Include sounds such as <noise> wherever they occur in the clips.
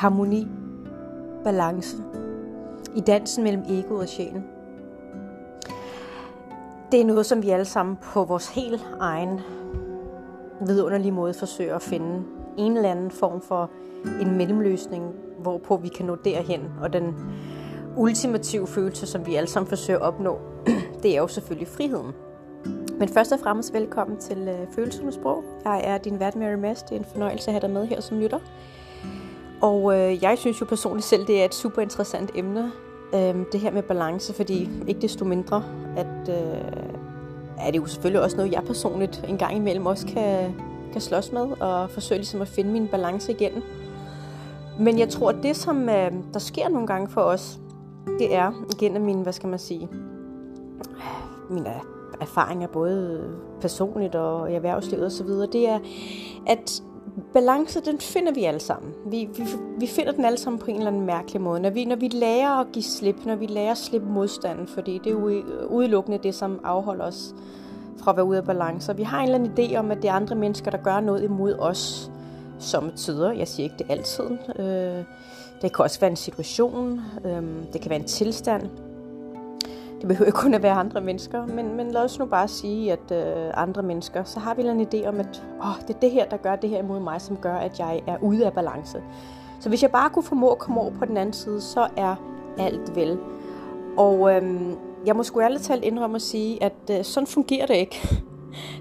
harmoni, balance i dansen mellem egoet og sjælen. Det er noget, som vi alle sammen på vores helt egen vidunderlige måde forsøger at finde en eller anden form for en mellemløsning, hvorpå vi kan nå derhen. Og den ultimative følelse, som vi alle sammen forsøger at opnå, <clears throat> det er jo selvfølgelig friheden. Men først og fremmest velkommen til øh, Følelsernes Sprog. Jeg er din vært Mary Mads. Det er en fornøjelse at have dig med her som lytter. Og øh, jeg synes jo personligt selv, det er et super interessant emne, øh, det her med balance, fordi ikke desto mindre, at øh, er det jo selvfølgelig også noget, jeg personligt en gang imellem også kan, kan slås med, og forsøge ligesom at finde min balance igen. Men jeg tror, at det, som øh, der sker nogle gange for os, det er igennem min, hvad skal man sige, mine erfaringer, både personligt og i erhvervslivet osv., det er, at balance, den finder vi alle sammen. Vi, vi, vi finder den alle sammen på en eller anden mærkelig måde. Når vi, når vi lærer at give slip, når vi lærer at slippe modstanden, fordi det er jo udelukkende det, som afholder os fra at være ude af balance. Og vi har en eller anden idé om, at det er andre mennesker, der gør noget imod os, som tider. Jeg siger ikke det altid. Øh, det kan også være en situation, øh, det kan være en tilstand. Det behøver ikke kun at være andre mennesker, men, men lad os nu bare sige, at øh, andre mennesker, så har vi en idé om, at åh, det er det her, der gør det her imod mig, som gør, at jeg er ude af balance. Så hvis jeg bare kunne formå at komme over på den anden side, så er alt vel. Og øhm, jeg må sgu ærligt talt indrømme at sige, at øh, sådan fungerer det ikke.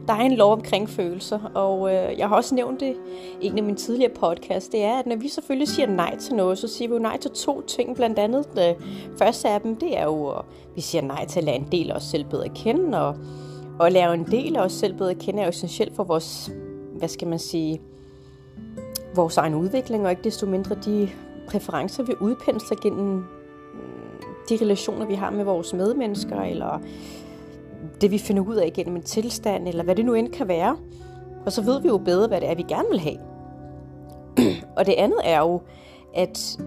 Der er en lov omkring følelser, og øh, jeg har også nævnt det i en af mine tidligere podcasts, det er, at når vi selvfølgelig siger nej til noget, så siger vi jo nej til to ting, blandt andet det første af dem, det er jo, at vi siger nej til at lade en del af os selv bedre kende, og, og at lave en del af os selv bedre kende er jo essentielt for vores, hvad skal man sige, vores egen udvikling, og ikke desto mindre de præferencer, vi udpensler gennem mm, de relationer, vi har med vores medmennesker, eller det, vi finder ud af gennem en tilstand, eller hvad det nu end kan være. Og så ved vi jo bedre, hvad det er, vi gerne vil have. <clears throat> og det andet er jo, at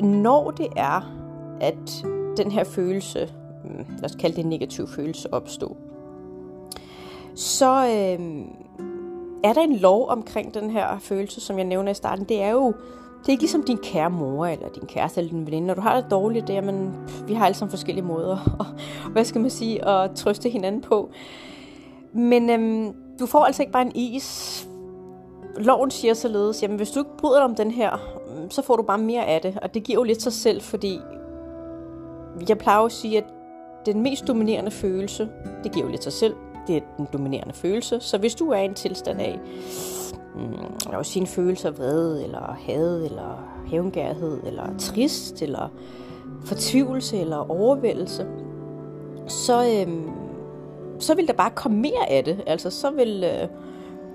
når det er, at den her følelse, mm, lad os kalde det en negativ følelse, opstår, så øh, er der en lov omkring den her følelse, som jeg nævner i starten. Det er jo det er ikke ligesom din kære mor, eller din kæreste, eller din veninde. Når du har det dårligt, det er, men vi har alle sammen forskellige måder, <laughs> og, hvad skal man sige, at trøste hinanden på. Men øhm, du får altså ikke bare en is. Loven siger således, jamen hvis du ikke bryder dig om den her, mm, så får du bare mere af det. Og det giver jo lidt sig selv, fordi jeg plejer at sige, at den mest dominerende følelse, det giver jo lidt sig selv, det er den dominerende følelse. Så hvis du er i en tilstand af, mm, og sine følelser vrede, eller had, eller hævngærhed, eller trist, eller fortvivlelse, eller overvældelse, så, øhm, så vil der bare komme mere af det. Altså, så vil, øh,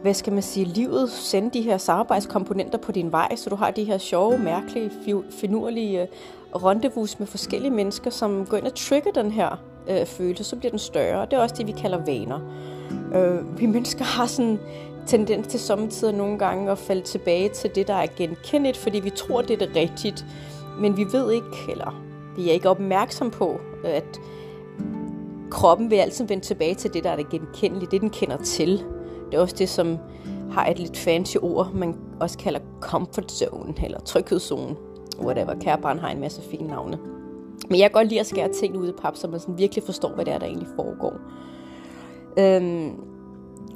hvad skal man sige, livet sende de her samarbejdskomponenter på din vej, så du har de her sjove, mærkelige, finurlige øh, rendezvous med forskellige mennesker, som går ind og trigger den her øh, følelse, så bliver den større. Det er også det, vi kalder vaner. Øh, vi mennesker har sådan tendens til samtidig nogle gange at falde tilbage til det, der er genkendeligt, fordi vi tror, det er det rigtigt, men vi ved ikke, eller vi er ikke opmærksom på, at kroppen vil altid vende tilbage til det, der er det genkendelige, det den kender til. Det er også det, som har et lidt fancy ord, man også kalder comfort zone, eller tryghedszone, whatever. Kære barn har en masse fine navne. Men jeg kan godt lide at skære ting ud i pap, så man sådan virkelig forstår, hvad det er, der egentlig foregår. Øhm,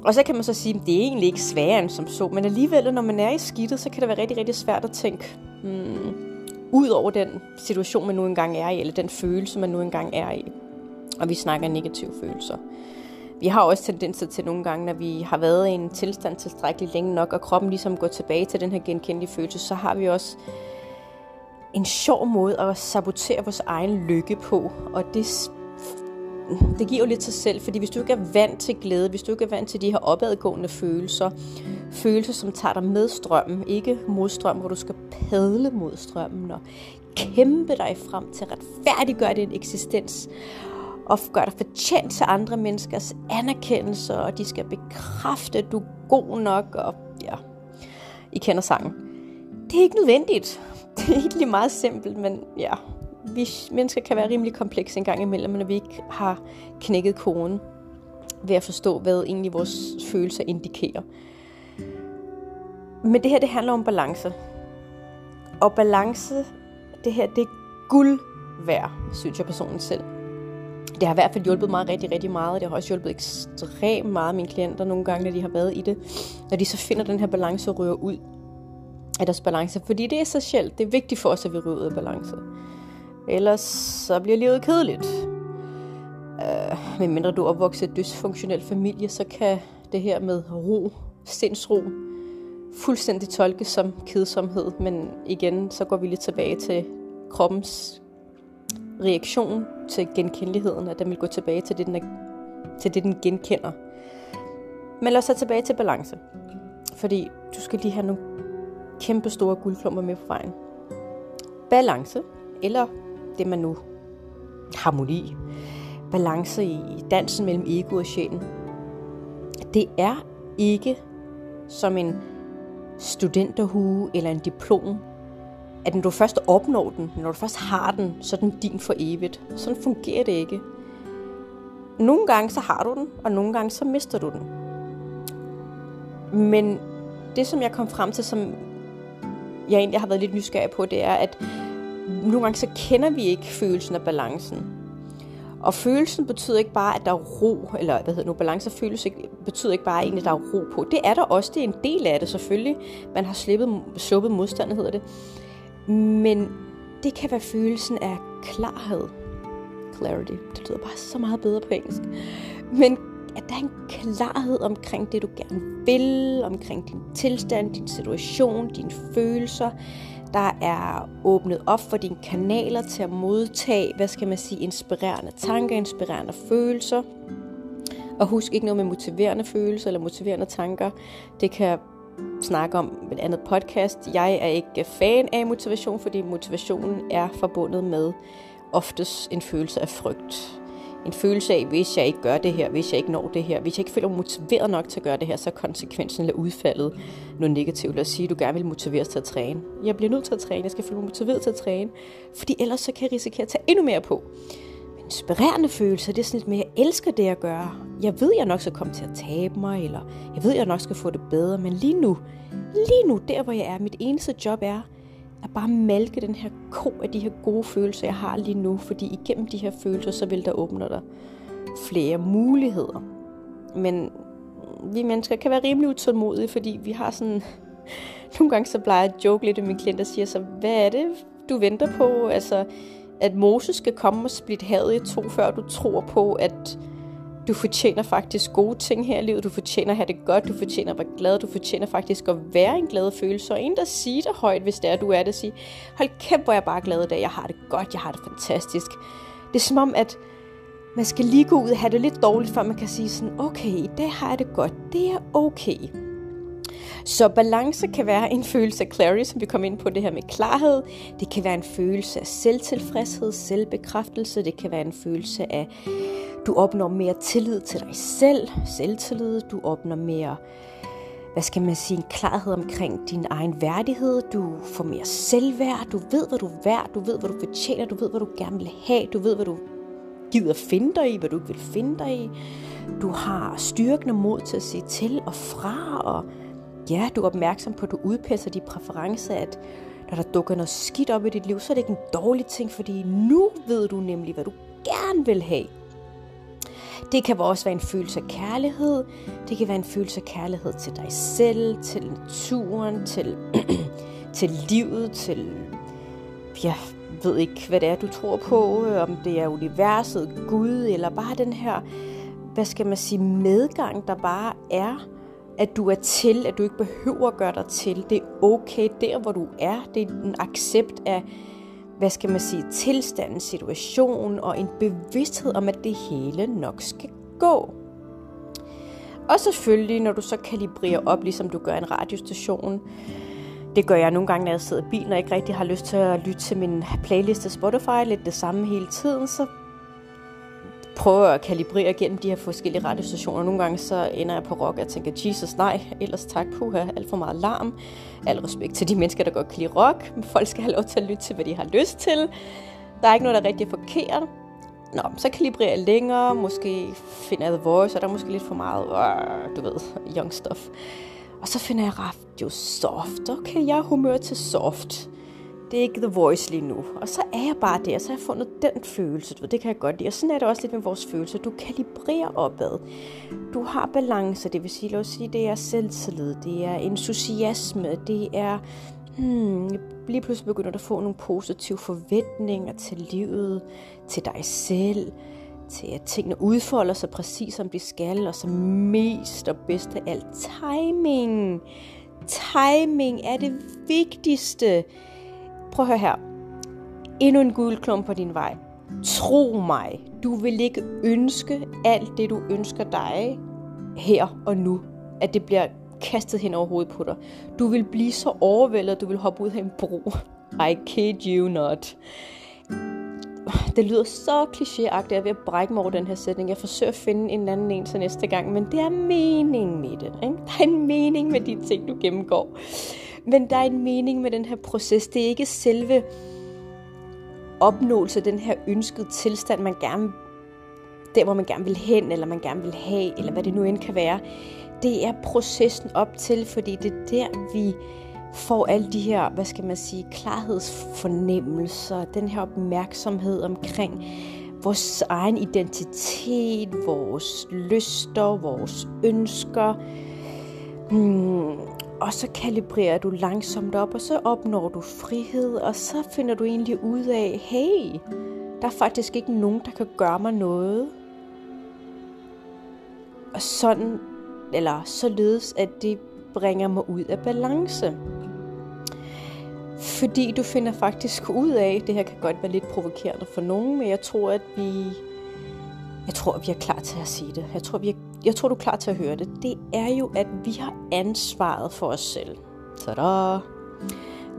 og så kan man så sige, at det er egentlig ikke sværere end som så, men alligevel, når man er i skidtet, så kan det være rigtig, rigtig svært at tænke hmm, ud over den situation, man nu engang er i, eller den følelse, man nu engang er i. Og vi snakker negative følelser. Vi har også tendenser til nogle gange, når vi har været i en tilstand tilstrækkeligt længe nok, og kroppen ligesom går tilbage til den her genkendelige følelse, så har vi også en sjov måde at sabotere vores egen lykke på. Og det det giver jo lidt sig selv, fordi hvis du ikke er vant til glæde, hvis du ikke er vant til de her opadgående følelser, følelser, som tager dig med strømmen, ikke mod strømmen, hvor du skal padle mod strømmen og kæmpe dig frem til at retfærdiggøre din eksistens, og gøre dig fortjent til andre menneskers anerkendelse, og de skal bekræfte, at du er god nok, og ja, I kender sangen. Det er ikke nødvendigt. <laughs> Det er egentlig meget simpelt, men ja, vi mennesker kan være rimelig komplekse en gang imellem, når vi ikke har knækket koden ved at forstå, hvad egentlig vores følelser indikerer. Men det her, det handler om balance. Og balance, det her, det er guld værd, synes jeg personligt selv. Det har i hvert fald hjulpet mig rigtig, rigtig meget. Det har også hjulpet ekstremt meget mine klienter nogle gange, når de har været i det. Når de så finder den her balance og rører ud af deres balance. Fordi det er essentielt. Det er vigtigt for os, at vi rører ud af balance. Ellers så bliver livet kedeligt. Øh, men mindre du er opvokset i et dysfunktionel familie, så kan det her med ro, sindsro, fuldstændig tolkes som kedsomhed. Men igen, så går vi lidt tilbage til kroppens reaktion til genkendeligheden, at den vil gå tilbage til det, den, er, til det, den genkender. Men lad os tage tilbage til balance. Fordi du skal lige have nogle kæmpe store guldklumper med på vejen. Balance, eller det man nu harmoni, balance i dansen mellem ego og sjælen, det er ikke som en studenterhue eller en diplom, at når du først opnår den, når du først har den, så er den din for evigt. Sådan fungerer det ikke. Nogle gange så har du den, og nogle gange så mister du den. Men det, som jeg kom frem til, som jeg egentlig har været lidt nysgerrig på, det er, at nogle gange så kender vi ikke følelsen af balancen. Og følelsen betyder ikke bare, at der er ro, eller hvad hedder nu, balance følelse betyder ikke bare, at der er ro på. Det er der også, det er en del af det selvfølgelig. Man har slippet, sluppet modstand, hedder det. Men det kan være følelsen af klarhed. Clarity. Det lyder bare så meget bedre på engelsk. Men at der er en klarhed omkring det, du gerne vil, omkring din tilstand, din situation, dine følelser. Der er åbnet op for dine kanaler til at modtage, hvad skal man sige, inspirerende tanker, inspirerende følelser. Og husk ikke noget med motiverende følelser eller motiverende tanker. Det kan snakke om et andet podcast. Jeg er ikke fan af motivation, fordi motivationen er forbundet med oftest en følelse af frygt. En følelse af, hvis jeg ikke gør det her, hvis jeg ikke når det her, hvis jeg ikke føler mig motiveret nok til at gøre det her, så er konsekvensen eller udfaldet noget negativt. Lad os sige, at du gerne vil motiveres til at træne. Jeg bliver nødt til at træne, jeg skal føle mig motiveret til at træne, fordi ellers så kan jeg risikere at tage endnu mere på inspirerende følelse. Det er sådan lidt mere, jeg elsker det, jeg gør. Jeg ved, jeg nok skal komme til at tabe mig, eller jeg ved, jeg nok skal få det bedre. Men lige nu, lige nu, der hvor jeg er, mit eneste job er, at bare malke den her ko af de her gode følelser, jeg har lige nu. Fordi igennem de her følelser, så vil der åbne dig flere muligheder. Men vi mennesker kan være rimelig utålmodige, fordi vi har sådan... <laughs> Nogle gange så plejer jeg at joke lidt, med mine klienter siger så, hvad er det, du venter på? Altså, at Moses skal komme og splitte havet i to, før du tror på, at du fortjener faktisk gode ting her i livet. Du fortjener at have det godt. Du fortjener at være glad. Du fortjener faktisk at være en glad følelse. Og en, der siger det højt, hvis det er, du er det, siger, hold kæft, hvor jeg bare glad i dag. Jeg har det godt. Jeg har det fantastisk. Det er som om, at man skal lige gå ud og have det lidt dårligt, før man kan sige sådan, okay, i dag har jeg det godt. Det er okay. Så balance kan være en følelse af clarity, som vi kom ind på det her med klarhed. Det kan være en følelse af selvtilfredshed, selvbekræftelse. Det kan være en følelse af, du opnår mere tillid til dig selv, selvtillid. Du opnår mere hvad skal man sige, en klarhed omkring din egen værdighed. Du får mere selvværd. Du ved, hvad du er værd. Du ved, hvad du fortjener. Du ved, hvad du gerne vil have. Du ved, hvad du gider finde dig i, hvad du ikke vil finde dig i. Du har styrken og mod til at sige til og fra, og ja, du er opmærksom på, at du udpasser de præferencer, at når der dukker noget skidt op i dit liv, så er det ikke en dårlig ting, fordi nu ved du nemlig, hvad du gerne vil have. Det kan også være en følelse af kærlighed. Det kan være en følelse af kærlighed til dig selv, til naturen, til, <clears throat> til livet, til... Jeg ved ikke, hvad det er, du tror på. Øh, om det er universet, Gud, eller bare den her, hvad skal man sige, medgang, der bare er at du er til, at du ikke behøver at gøre dig til. Det er okay der, hvor du er. Det er en accept af, hvad skal man sige, tilstanden, situationen og en bevidsthed om, at det hele nok skal gå. Og selvfølgelig, når du så kalibrerer op, ligesom du gør en radiostation, det gør jeg nogle gange, når jeg sidder i bilen og ikke rigtig har lyst til at lytte til min playlist af Spotify, lidt det samme hele tiden, så prøver at kalibrere gennem de her forskellige radiostationer. Nogle gange så ender jeg på rock og tænker, Jesus nej, ellers tak, puha, alt for meget larm. Al respekt til de mennesker, der godt kan lide rock, men folk skal have lov til at lytte til, hvad de har lyst til. Der er ikke noget, der er rigtig forkert. Nå, så kalibrerer jeg længere, måske finder jeg The Voice, og der er måske lidt for meget, øh, du ved, young stuff. Og så finder jeg radio soft. Okay, jeg har humør til soft det er ikke The Voice lige nu. Og så er jeg bare der, så har jeg fundet den følelse, du, det kan jeg godt lide. Og sådan er det også lidt med vores følelser. Du kalibrerer opad. Du har balance, det vil sige, lad os sige, det er selvtillid, det er entusiasme, det er hmm, lige pludselig begynder du at få nogle positive forventninger til livet, til dig selv, til at tingene udfolder sig præcis som de skal, og så mest og bedst af alt timing. Timing er det vigtigste. Prøv at høre her. Endnu en guldklump på din vej. Tro mig, du vil ikke ønske alt det, du ønsker dig her og nu, at det bliver kastet hen over hovedet på dig. Du vil blive så overvældet, at du vil hoppe ud af en bro. I kid you not. Det lyder så klichéagtigt, jeg er ved at brække mig over den her sætning. Jeg forsøger at finde en anden en til næste gang, men det er mening med det. Ikke? Der er en mening med de ting, du gennemgår. Men der er en mening med den her proces. Det er ikke selve opnåelse af den her ønskede tilstand, man gerne der, hvor man gerne vil hen, eller man gerne vil have, eller hvad det nu end kan være det er processen op til, fordi det er der, vi får alle de her, hvad skal man sige, klarhedsfornemmelser, den her opmærksomhed omkring vores egen identitet, vores lyster, vores ønsker. Hmm. Og så kalibrerer du langsomt op, og så opnår du frihed, og så finder du egentlig ud af, hey, der er faktisk ikke nogen, der kan gøre mig noget. Og sådan eller således, at det bringer mig ud af balance. Fordi du finder faktisk ud af, det her kan godt være lidt provokerende for nogen, men jeg tror, at vi, jeg tror, vi er klar til at sige det. Jeg tror, vi er, jeg tror, du er klar til at høre det. Det er jo, at vi har ansvaret for os selv. Så der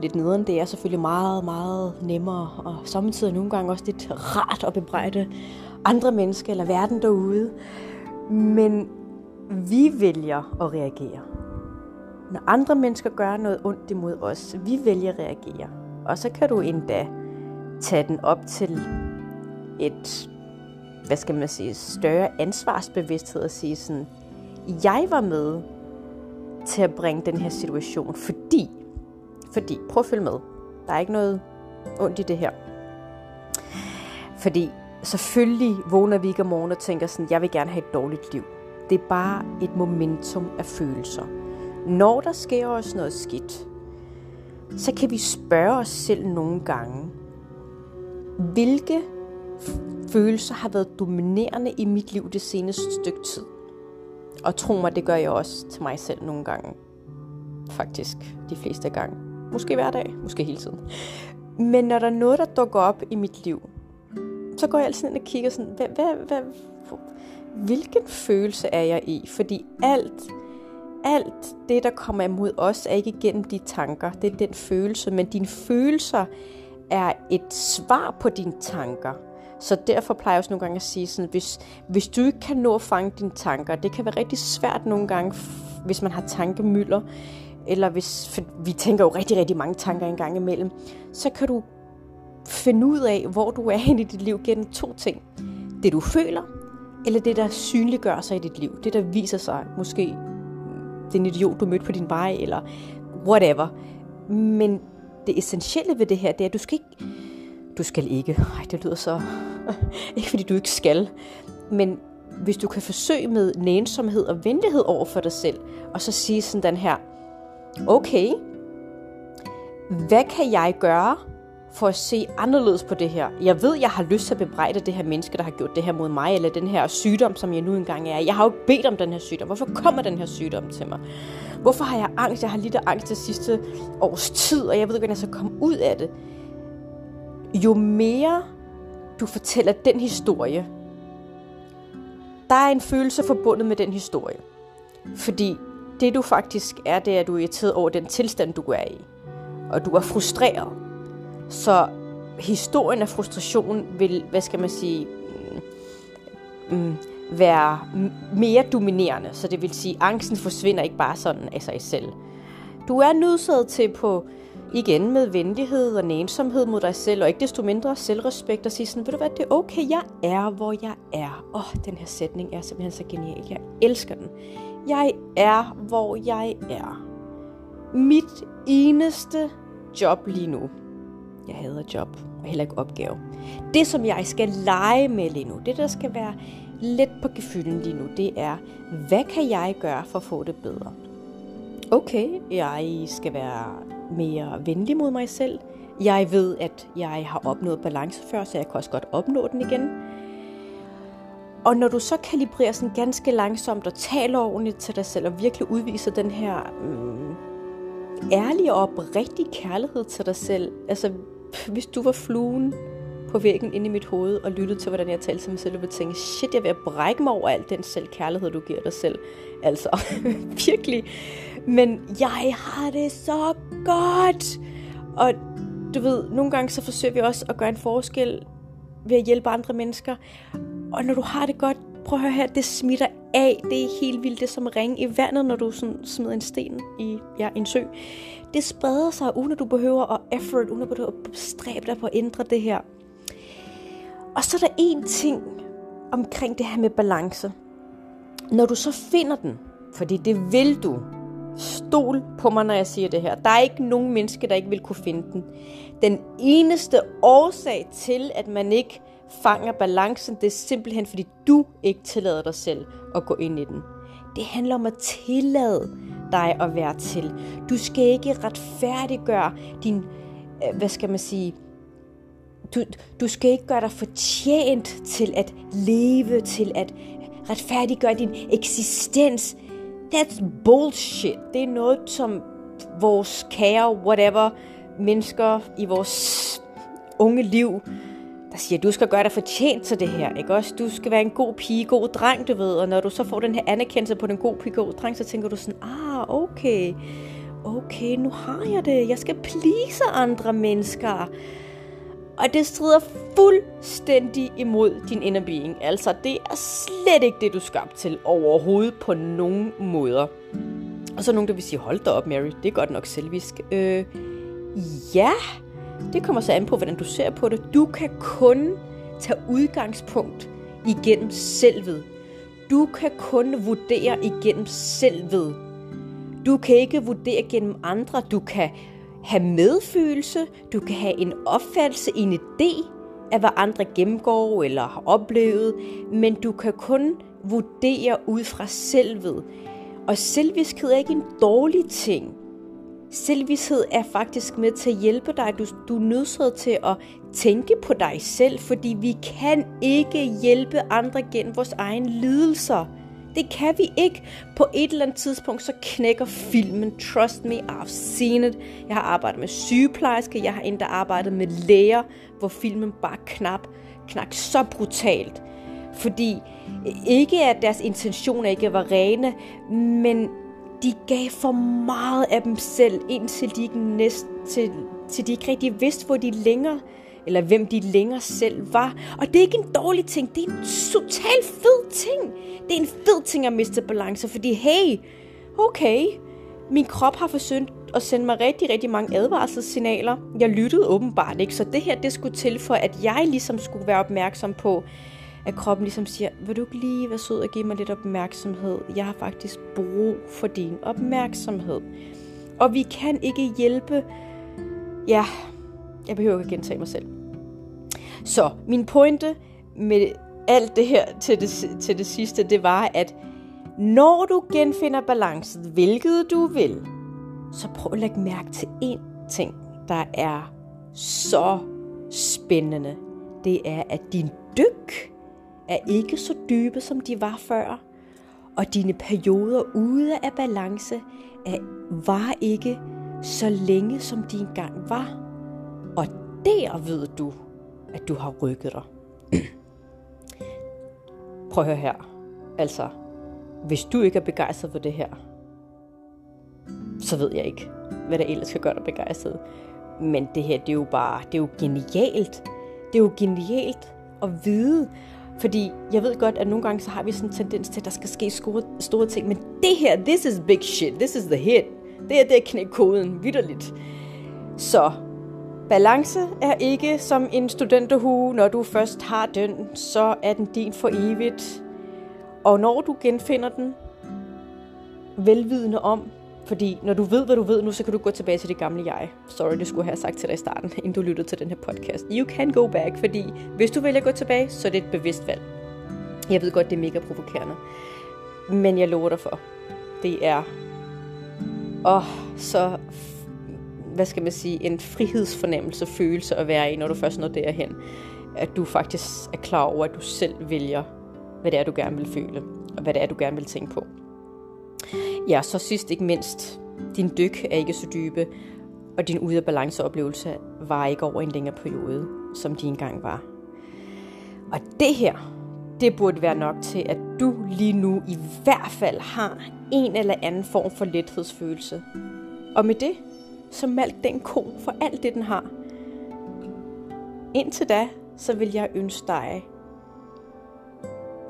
lidt nederen. Det er selvfølgelig meget, meget nemmere, og samtidig nogle gange også lidt rart at bebrejde andre mennesker eller verden derude. Men vi vælger at reagere. Når andre mennesker gør noget ondt imod os, vi vælger at reagere. Og så kan du endda tage den op til et, hvad skal man sige, større ansvarsbevidsthed og sige sådan, jeg var med til at bringe den her situation, fordi, fordi, prøv at følge med, der er ikke noget ondt i det her. Fordi selvfølgelig vågner vi ikke om morgenen og tænker sådan, jeg vil gerne have et dårligt liv. Det er bare et momentum af følelser. Når der sker os noget skidt, så kan vi spørge os selv nogle gange, hvilke følelser har været dominerende i mit liv det seneste stykke tid? Og tro mig, det gør jeg også til mig selv nogle gange. Faktisk de fleste gange. Måske hver dag, måske hele tiden. Men når der er noget, der dukker op i mit liv, så går jeg altid ind og kigger sådan, hvad, hvad, hvad, hvilken følelse er jeg i? Fordi alt, alt det, der kommer imod os, er ikke gennem de tanker. Det er den følelse. Men dine følelser er et svar på dine tanker. Så derfor plejer jeg også nogle gange at sige sådan, hvis, hvis du ikke kan nå at fange dine tanker, det kan være rigtig svært nogle gange, hvis man har tankemøller, eller hvis, for vi tænker jo rigtig, rigtig mange tanker en gang imellem, så kan du finde ud af, hvor du er i dit liv gennem to ting. Det du føler, eller det, der synliggør sig i dit liv. Det, der viser sig. Måske mm, den idiot, du mødte på din vej, eller whatever. Men det essentielle ved det her, det er, at du skal ikke... Du skal ikke. Ej, det lyder så... <laughs> ikke fordi du ikke skal. Men hvis du kan forsøge med nænsomhed og venlighed over for dig selv, og så sige sådan den her, okay, hvad kan jeg gøre for at se anderledes på det her. Jeg ved, jeg har lyst til at bebrejde det her menneske, der har gjort det her mod mig, eller den her sygdom, som jeg nu engang er. Jeg har jo bedt om den her sygdom. Hvorfor kommer den her sygdom til mig? Hvorfor har jeg angst? Jeg har lidt angst det sidste års tid, og jeg ved ikke, hvordan jeg skal komme ud af det. Jo mere du fortæller den historie, der er en følelse forbundet med den historie. Fordi det du faktisk er, det er, at du er irriteret over den tilstand, du er i. Og du er frustreret. Så historien af frustration vil, hvad skal man sige, mm, mm være mere dominerende. Så det vil sige, at angsten forsvinder ikke bare sådan af sig selv. Du er nødsaget til på, igen med venlighed og nænsomhed mod dig selv, og ikke desto mindre selvrespekt, og sige sådan, ved du hvad, det er okay, jeg er, hvor jeg er. Åh, oh, den her sætning er simpelthen så genial. Jeg elsker den. Jeg er, hvor jeg er. Mit eneste job lige nu, Jeg hader job, og heller ikke opgave. Det, som jeg skal lege med lige nu, det der skal være lidt på gefylden lige nu, det er, hvad kan jeg gøre for at få det bedre? Okay, jeg skal være mere venlig mod mig selv. Jeg ved, at jeg har opnået balance før, så jeg kan også godt opnå den igen. Og når du så kalibrerer sådan ganske langsomt og taler ordentligt til dig selv, og virkelig udviser den her mm, ærlige og oprigtige kærlighed til dig selv, altså hvis du var fluen på væggen inde i mit hoved og lyttede til, hvordan jeg talte til mig selv, og ville tænke, shit, jeg vil brække mig over al den selvkærlighed, du giver dig selv. Altså, <laughs> virkelig. Men jeg har det så godt. Og du ved, nogle gange så forsøger vi også at gøre en forskel ved at hjælpe andre mennesker. Og når du har det godt, prøv at høre her, det smitter af. Det er helt vildt. Det er som ringe i vandet, når du sådan smider en sten i ja, en sø. Det spreder sig, uden at du behøver at effort, uden at du behøver at stræbe dig på at ændre det her. Og så er der en ting omkring det her med balance. Når du så finder den, fordi det vil du, stol på mig, når jeg siger det her. Der er ikke nogen menneske, der ikke vil kunne finde den. Den eneste årsag til, at man ikke fanger balancen, det er simpelthen, fordi du ikke tillader dig selv at gå ind i den. Det handler om at tillade dig at være til. Du skal ikke retfærdiggøre din, øh, hvad skal man sige, du, du skal ikke gøre dig fortjent til at leve, til at retfærdiggøre din eksistens. That's bullshit. Det er noget, som vores kære, whatever, mennesker i vores unge liv, der siger, du skal gøre dig fortjent til det her, ikke også? Du skal være en god pige, god dreng, du ved, og når du så får den her anerkendelse på den god pige, god dreng, så tænker du sådan, ah, okay, okay, nu har jeg det, jeg skal please andre mennesker. Og det strider fuldstændig imod din inner being. Altså, det er slet ikke det, du er skabt til overhovedet på nogen måder. Og så er nogen, der vil sige, hold da op, Mary, det er godt nok selvisk. Øh, ja, det kommer så an på, hvordan du ser på det. Du kan kun tage udgangspunkt igennem selvet. Du kan kun vurdere igennem selvet. Du kan ikke vurdere gennem andre. Du kan have medfølelse, du kan have en opfattelse, en idé af, hvad andre gennemgår eller har oplevet, men du kan kun vurdere ud fra selvet. Og selviskhed er ikke en dårlig ting. Selvvidshed er faktisk med til at hjælpe dig. Du, du er nødsaget til at tænke på dig selv, fordi vi kan ikke hjælpe andre gennem vores egen lidelser. Det kan vi ikke. På et eller andet tidspunkt, så knækker filmen. Trust me, I've seen it. Jeg har arbejdet med sygeplejersker, jeg har endda arbejdet med læger, hvor filmen bare knap, knak så brutalt. Fordi øh, ikke at deres intentioner ikke var rene, men de gav for meget af dem selv, indtil de ikke, næst, til, til de ikke rigtig vidste, hvor de længere eller hvem de længere selv var. Og det er ikke en dårlig ting, det er en total fed ting. Det er en fed ting at miste balance, fordi hey, okay, min krop har forsøgt at sende mig rigtig, rigtig mange advarselssignaler. Jeg lyttede åbenbart ikke, så det her, det skulle til for, at jeg ligesom skulle være opmærksom på, at kroppen ligesom siger, vil du ikke lige være sød og give mig lidt opmærksomhed? Jeg har faktisk brug for din opmærksomhed. Og vi kan ikke hjælpe, ja, jeg behøver ikke gentage mig selv. Så min pointe med alt det her til det, til det sidste, det var, at når du genfinder balancen, hvilket du vil, så prøv at lægge mærke til én ting, der er så spændende. Det er, at din dyk er ikke så dybe, som de var før. Og dine perioder ude af balance er, var ikke så længe, som de engang var. Og der ved du, at du har rykket dig. <clears throat> Prøv at høre her. Altså, hvis du ikke er begejstret for det her, så ved jeg ikke, hvad der ellers skal gøre dig begejstret. Men det her, det er jo bare, det er jo genialt. Det er jo genialt at vide. Fordi jeg ved godt, at nogle gange så har vi sådan en tendens til, at der skal ske store, store ting. Men det her, this is big shit. This is the hit. Det er det knæk koden, vidderligt. Så Balance er ikke som en studenterhue. Når du først har den, så er den din for evigt. Og når du genfinder den, velvidende om, Fordi når du ved, hvad du ved nu, så kan du gå tilbage til det gamle jeg. Sorry, det skulle jeg have sagt til dig i starten, <laughs> inden du lyttede til den her podcast. You can go back, fordi hvis du vælger at gå tilbage, så er det et bevidst valg. Jeg ved godt, det er mega provokerende. Men jeg lover dig for, det er åh, så, hvad skal man sige, en frihedsfornemmelse, følelse at være i, når du først når derhen. At du faktisk er klar over, at du selv vælger, hvad det er, du gerne vil føle, og hvad det er, du gerne vil tænke på. Ja, så sidst ikke mindst, din dyk er ikke så dybe, og din ude af balanceoplevelse var ikke over en længere periode, som de engang var. Og det her, det burde være nok til, at du lige nu i hvert fald har en eller anden form for lethedsfølelse. Og med det, så malk den ko for alt det, den har. Indtil da, så vil jeg ønske dig...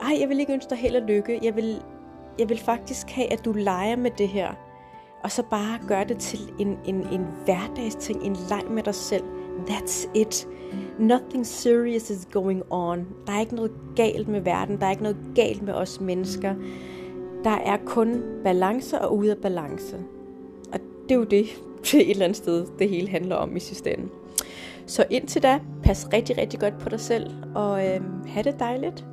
Ej, jeg vil ikke ønske dig held og lykke. Jeg vil, jeg vil faktisk have, at du leger med det her. Og så bare gør det til en, en, en hverdagsting, en leg med dig selv. That's it. Nothing serious is going on. Der er ikke noget galt med verden. Der er ikke noget galt med os mennesker. Der er kun balance og ude af balance. Og det er jo det, til et eller andet sted, det hele handler om i sidste ende. Så indtil da, pas rigtig, rigtig godt på dig selv, og øh, have det dejligt.